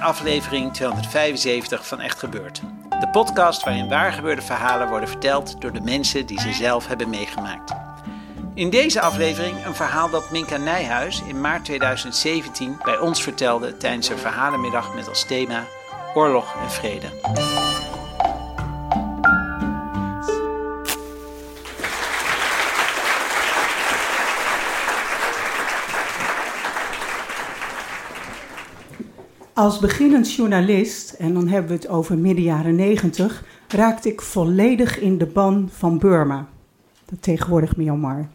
Aflevering 275 van Echt Gebeurd. De podcast waarin waargebeurde verhalen worden verteld door de mensen die ze zelf hebben meegemaakt. In deze aflevering een verhaal dat Minka Nijhuis in maart 2017 bij ons vertelde tijdens een verhalenmiddag met als thema Oorlog en Vrede. Als beginnend journalist, en dan hebben we het over midden jaren negentig, raakte ik volledig in de ban van Burma, dat tegenwoordig Myanmar.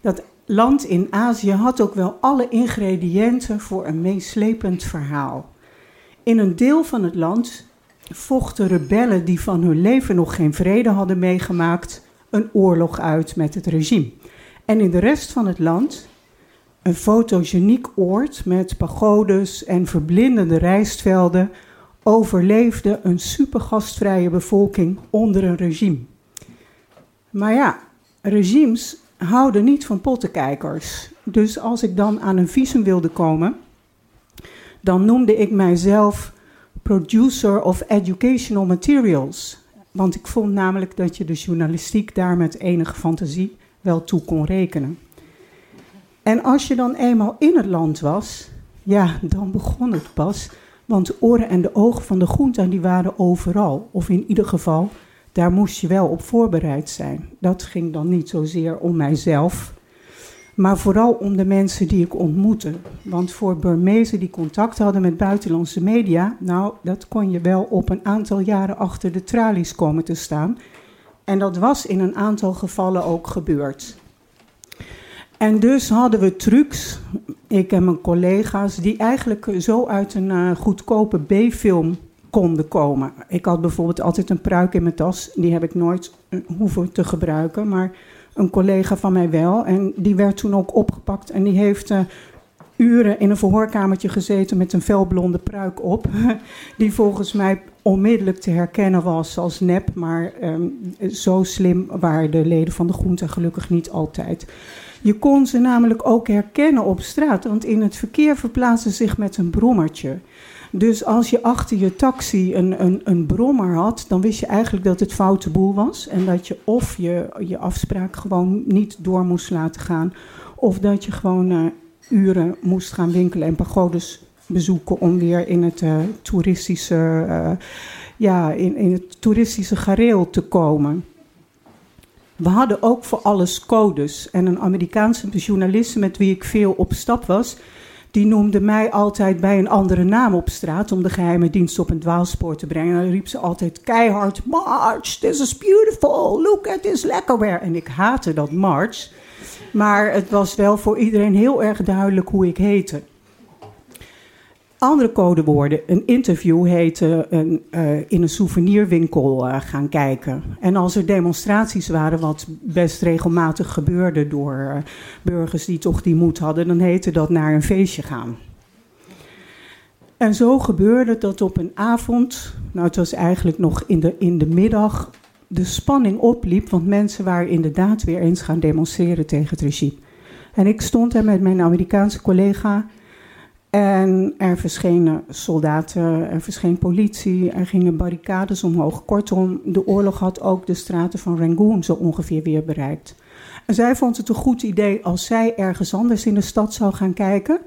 Dat land in Azië had ook wel alle ingrediënten voor een meeslepend verhaal. In een deel van het land vochten rebellen die van hun leven nog geen vrede hadden meegemaakt een oorlog uit met het regime. En in de rest van het land een fotogeniek oord met pagodes en verblindende rijstvelden overleefde een supergastvrije bevolking onder een regime. Maar ja, regimes houden niet van pottenkijkers. Dus als ik dan aan een visum wilde komen, dan noemde ik mijzelf producer of educational materials. Want ik vond namelijk dat je de journalistiek daar met enige fantasie wel toe kon rekenen. En als je dan eenmaal in het land was, ja, dan begon het pas. Want de oren en de ogen van de groente die waren overal. Of in ieder geval, daar moest je wel op voorbereid zijn. Dat ging dan niet zozeer om mijzelf, maar vooral om de mensen die ik ontmoette. Want voor Burmezen die contact hadden met buitenlandse media, nou, dat kon je wel op een aantal jaren achter de tralies komen te staan. En dat was in een aantal gevallen ook gebeurd. En dus hadden we trucs, ik en mijn collega's, die eigenlijk zo uit een uh, goedkope B-film konden komen. Ik had bijvoorbeeld altijd een pruik in mijn tas, die heb ik nooit uh, hoeven te gebruiken, maar een collega van mij wel. En die werd toen ook opgepakt en die heeft uh, uren in een verhoorkamertje gezeten met een felblonde pruik op, die volgens mij onmiddellijk te herkennen was als nep, maar um, zo slim waren de leden van de groente gelukkig niet altijd. Je kon ze namelijk ook herkennen op straat, want in het verkeer verplaatsen ze zich met een brommertje. Dus als je achter je taxi een, een, een brommer had, dan wist je eigenlijk dat het foute boel was. En dat je of je, je afspraak gewoon niet door moest laten gaan, of dat je gewoon uh, uren moest gaan winkelen en pagodes bezoeken om weer in het uh, toeristische, uh, ja, in, in het toeristische gareel te komen. We hadden ook voor alles codes. En een Amerikaanse journaliste met wie ik veel op stap was, die noemde mij altijd bij een andere naam op straat om de geheime dienst op een dwaalspoor te brengen. En dan riep ze altijd keihard: March, this is beautiful, look at this lekkerware. En ik haatte dat March, maar het was wel voor iedereen heel erg duidelijk hoe ik heette andere codewoorden. Een interview heette een, uh, in een souvenirwinkel uh, gaan kijken. En als er demonstraties waren, wat best regelmatig gebeurde door burgers die toch die moed hadden, dan heette dat naar een feestje gaan. En zo gebeurde dat op een avond, nou het was eigenlijk nog in de, in de middag, de spanning opliep, want mensen waren inderdaad weer eens gaan demonstreren tegen het regime. En ik stond daar met mijn Amerikaanse collega en er verschenen soldaten, er verscheen politie, er gingen barricades omhoog. Kortom, de oorlog had ook de straten van Rangoon zo ongeveer weer bereikt. En zij vond het een goed idee als zij ergens anders in de stad zou gaan kijken.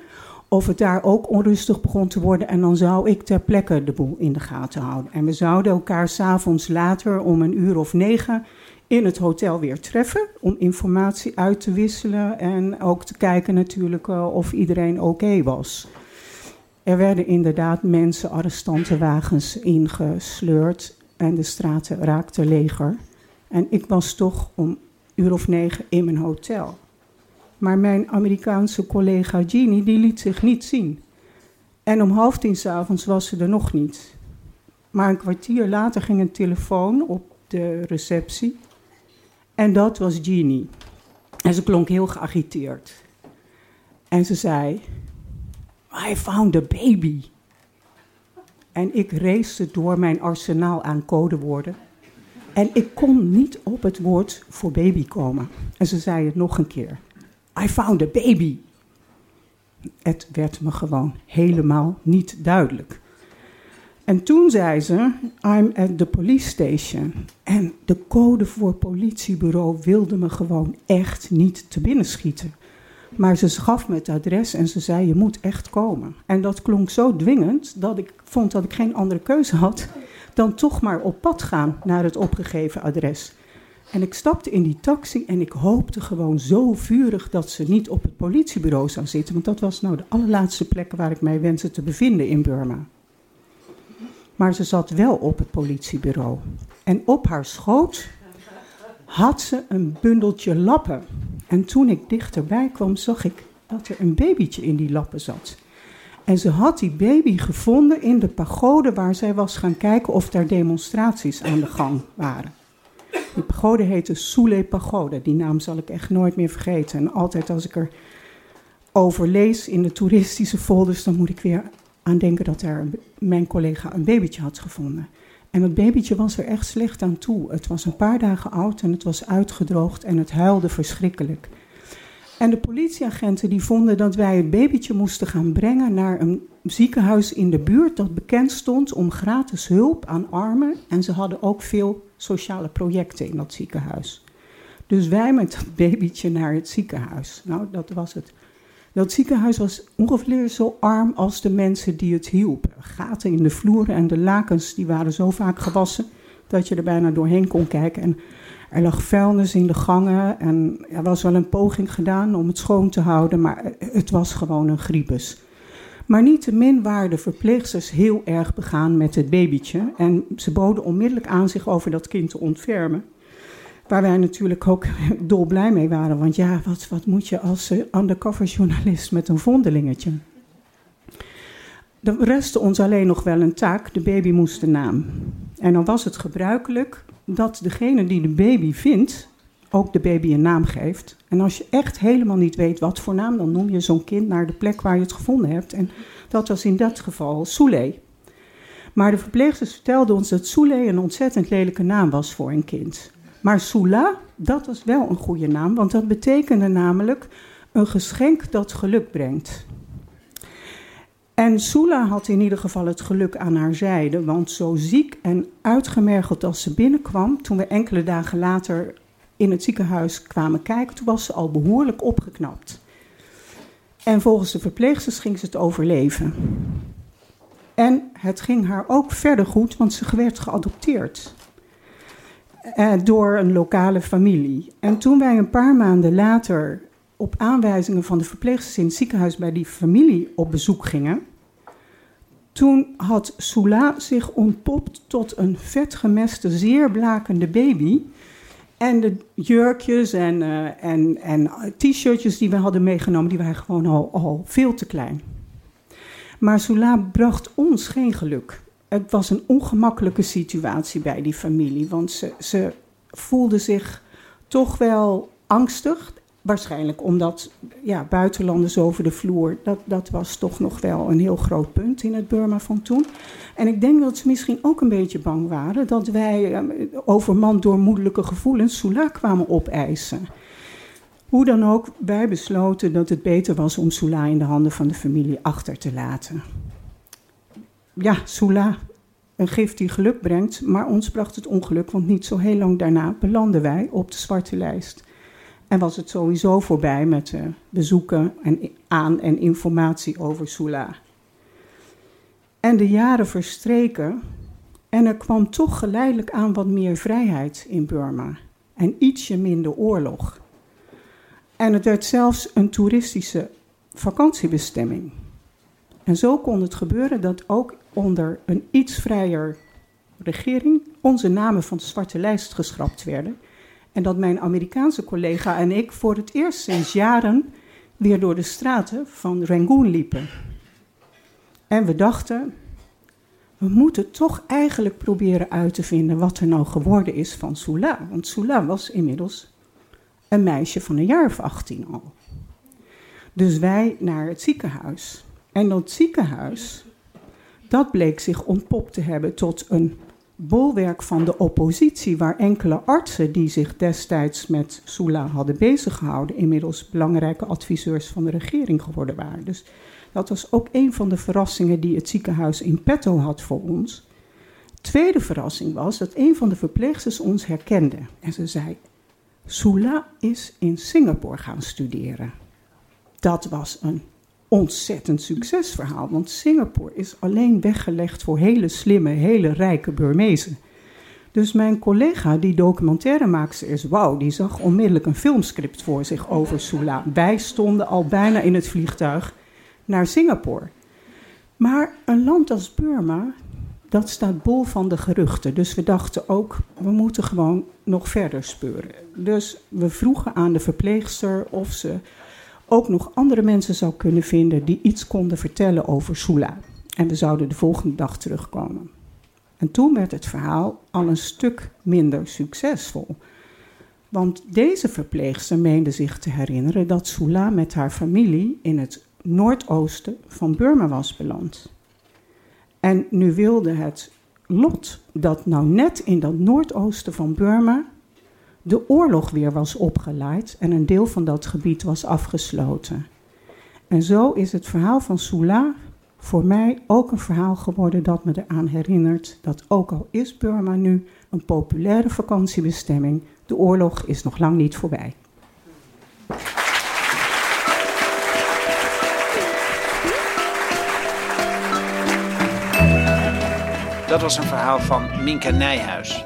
Of het daar ook onrustig begon te worden. En dan zou ik ter plekke de boel in de gaten houden. En we zouden elkaar s'avonds later om een uur of negen in het hotel weer treffen. Om informatie uit te wisselen. En ook te kijken natuurlijk uh, of iedereen oké was. Er werden inderdaad mensen, arrestantenwagens ingesleurd en de straten raakten leger. En ik was toch om uur of negen in mijn hotel. Maar mijn Amerikaanse collega Jeannie, die liet zich niet zien. En om half tien s'avonds was ze er nog niet. Maar een kwartier later ging een telefoon op de receptie. En dat was Jeannie. En ze klonk heel geagiteerd. En ze zei: I found a baby. En ik race door mijn arsenaal aan codewoorden. En ik kon niet op het woord voor baby komen. En ze zei het nog een keer. I found a baby. Het werd me gewoon helemaal niet duidelijk. En toen zei ze, I'm at the police station. En de code voor politiebureau wilde me gewoon echt niet te binnen schieten. Maar ze gaf me het adres en ze zei, je moet echt komen. En dat klonk zo dwingend dat ik vond dat ik geen andere keuze had dan toch maar op pad gaan naar het opgegeven adres. En ik stapte in die taxi en ik hoopte gewoon zo vurig dat ze niet op het politiebureau zou zitten. Want dat was nou de allerlaatste plek waar ik mij wenste te bevinden in Burma. Maar ze zat wel op het politiebureau. En op haar schoot had ze een bundeltje lappen. En toen ik dichterbij kwam, zag ik dat er een babytje in die lappen zat. En ze had die baby gevonden in de pagode waar zij was gaan kijken of daar demonstraties aan de gang waren. Die pagode heette Soule Pagode. Die naam zal ik echt nooit meer vergeten. En altijd als ik er over lees in de toeristische folders, dan moet ik weer aan denken dat er mijn collega een babytje had gevonden. En dat babytje was er echt slecht aan toe. Het was een paar dagen oud en het was uitgedroogd en het huilde verschrikkelijk. En de politieagenten die vonden dat wij het babytje moesten gaan brengen naar een ziekenhuis in de buurt dat bekend stond om gratis hulp aan armen. En ze hadden ook veel sociale projecten in dat ziekenhuis. Dus wij met dat babytje naar het ziekenhuis. Nou, dat was het. Dat ziekenhuis was ongeveer zo arm als de mensen die het hielpen. Gaten in de vloeren en de lakens die waren zo vaak gewassen dat je er bijna doorheen kon kijken. En er lag vuilnis in de gangen en er was wel een poging gedaan om het schoon te houden, maar het was gewoon een griepus. Maar niettemin waren de verpleegsters heel erg begaan met het babytje en ze boden onmiddellijk aan zich over dat kind te ontfermen. Waar wij natuurlijk ook dolblij mee waren. Want ja, wat, wat moet je als uh, undercover journalist met een vondelingetje? Er restte ons alleen nog wel een taak. De baby moest de naam. En dan was het gebruikelijk dat degene die de baby vindt, ook de baby een naam geeft. En als je echt helemaal niet weet wat voor naam, dan noem je zo'n kind naar de plek waar je het gevonden hebt. En dat was in dat geval Soule. Maar de verpleegsters vertelden ons dat Soule een ontzettend lelijke naam was voor een kind. Maar Sula, dat was wel een goede naam, want dat betekende namelijk een geschenk dat geluk brengt. En Sula had in ieder geval het geluk aan haar zijde, want zo ziek en uitgemergeld als ze binnenkwam, toen we enkele dagen later in het ziekenhuis kwamen kijken, toen was ze al behoorlijk opgeknapt. En volgens de verpleegsters ging ze het overleven. En het ging haar ook verder goed, want ze werd geadopteerd eh, door een lokale familie. En toen wij een paar maanden later op aanwijzingen van de verpleegsters in het ziekenhuis bij die familie op bezoek gingen, toen had Sula zich ontpopt tot een vetgemeste, zeer blakende baby. En de jurkjes en, uh, en, en t-shirtjes die we hadden meegenomen, die waren gewoon al, al veel te klein. Maar Sula bracht ons geen geluk het was een ongemakkelijke situatie bij die familie. Want ze, ze voelden zich toch wel angstig. Waarschijnlijk omdat ja, buitenlanders over de vloer, dat, dat was toch nog wel een heel groot punt in het Burma van toen. En ik denk dat ze misschien ook een beetje bang waren dat wij eh, overmand door moedelijke gevoelens Sula kwamen opeisen. Hoe dan ook, wij besloten dat het beter was om Sula in de handen van de familie achter te laten ja, Sula, een gift die geluk brengt, maar ons bracht het ongeluk, want niet zo heel lang daarna belanden wij op de zwarte lijst. En was het sowieso voorbij met uh, bezoeken en aan en informatie over Sula. En de jaren verstreken en er kwam toch geleidelijk aan wat meer vrijheid in Burma en ietsje minder oorlog. En het werd zelfs een toeristische vakantiebestemming. En zo kon het gebeuren dat ook onder een iets vrijer regering onze namen van de zwarte lijst geschrapt werden. En dat mijn Amerikaanse collega en ik voor het eerst sinds jaren weer door de straten van Rangoon liepen. En we dachten, we moeten toch eigenlijk proberen uit te vinden wat er nou geworden is van Sula. Want Sula was inmiddels een meisje van een jaar of 18 al. Dus wij naar het ziekenhuis. En dat ziekenhuis, dat bleek zich ontpopt te hebben tot een bolwerk van de oppositie, waar enkele artsen die zich destijds met Sula hadden beziggehouden, inmiddels belangrijke adviseurs van de regering geworden waren. Dus dat was ook een van de verrassingen die het ziekenhuis in petto had voor ons. Tweede verrassing was dat een van de verpleegsters ons herkende. En ze zei: Sula is in Singapore gaan studeren. Dat was een ontzettend succesverhaal, want Singapore is alleen weggelegd voor hele slimme, hele rijke Burmezen. Dus mijn collega, die documentairemaakster is, wauw, die zag onmiddellijk een filmscript voor zich over Sula. Wij stonden al bijna in het vliegtuig naar Singapore. Maar een land als Burma, dat staat bol van de geruchten. Dus we dachten ook, we moeten gewoon nog verder speuren. Dus we vroegen aan de verpleegster of ze ook nog andere mensen zou kunnen vinden die iets konden vertellen over Sula. En we zouden de volgende dag terugkomen. En toen werd het verhaal al een stuk minder succesvol. Want deze verpleegster meende zich te herinneren dat Sula met haar familie in het noordoosten van Burma was beland. En nu wilde het lot dat nou net in dat noordoosten van Burma de oorlog weer was opgeleid en een deel van dat gebied was afgesloten. En zo is het verhaal van Sula voor mij ook een verhaal geworden dat me eraan herinnert dat ook al is Burma nu een populaire vakantiebestemming, de oorlog is nog lang niet voorbij. Dat was een verhaal van Minka Nijhuis.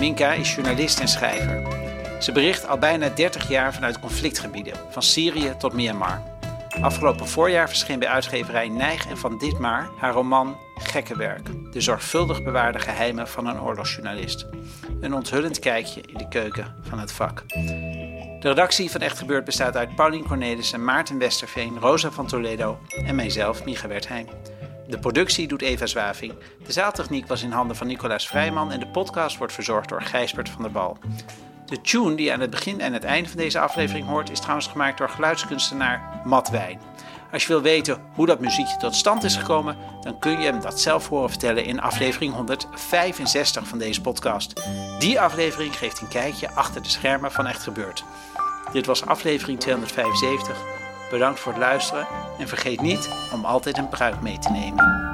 Minka is journalist en schrijver. Ze bericht al bijna 30 jaar vanuit conflictgebieden, van Syrië tot Myanmar. Afgelopen voorjaar verscheen bij uitgeverij Nijg en van Ditmar haar roman Gekkenwerk, de zorgvuldig bewaarde geheimen van een oorlogsjournalist. Een onthullend kijkje in de keuken van het vak. De redactie van Echt Gebeurd bestaat uit Paulien Cornelissen, Maarten Westerveen, Rosa van Toledo en mijzelf, Micha Wertheim. De productie doet Eva Zwaving. De zaaltechniek was in handen van Nicolaas Vrijman en de podcast wordt verzorgd door Gijsbert van der Bal. De tune die aan het begin en het einde van deze aflevering hoort is trouwens gemaakt door geluidskunstenaar Matt Wijn. Als je wil weten hoe dat muziekje tot stand is gekomen, dan kun je hem dat zelf horen vertellen in aflevering 165 van deze podcast. Die aflevering geeft een kijkje achter de schermen van Echt Gebeurd. Dit was aflevering 275. Bedankt voor het luisteren en vergeet niet om altijd een pruik mee te nemen.